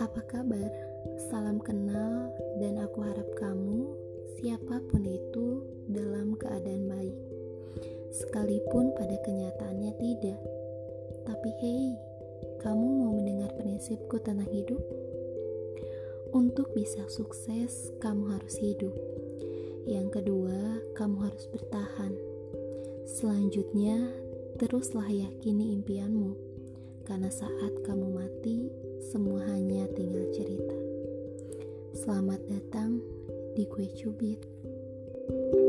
Apa kabar? Salam kenal dan aku harap kamu, siapa pun itu, dalam keadaan baik. Sekalipun pada kenyataannya tidak. Tapi hei, kamu mau mendengar prinsipku tentang hidup? Untuk bisa sukses, kamu harus hidup. Yang kedua, kamu harus bertahan. Selanjutnya, teruslah yakini impianmu, karena saat kamu mati, hanya tinggal cerita. Selamat datang di Kue Cubit. thank you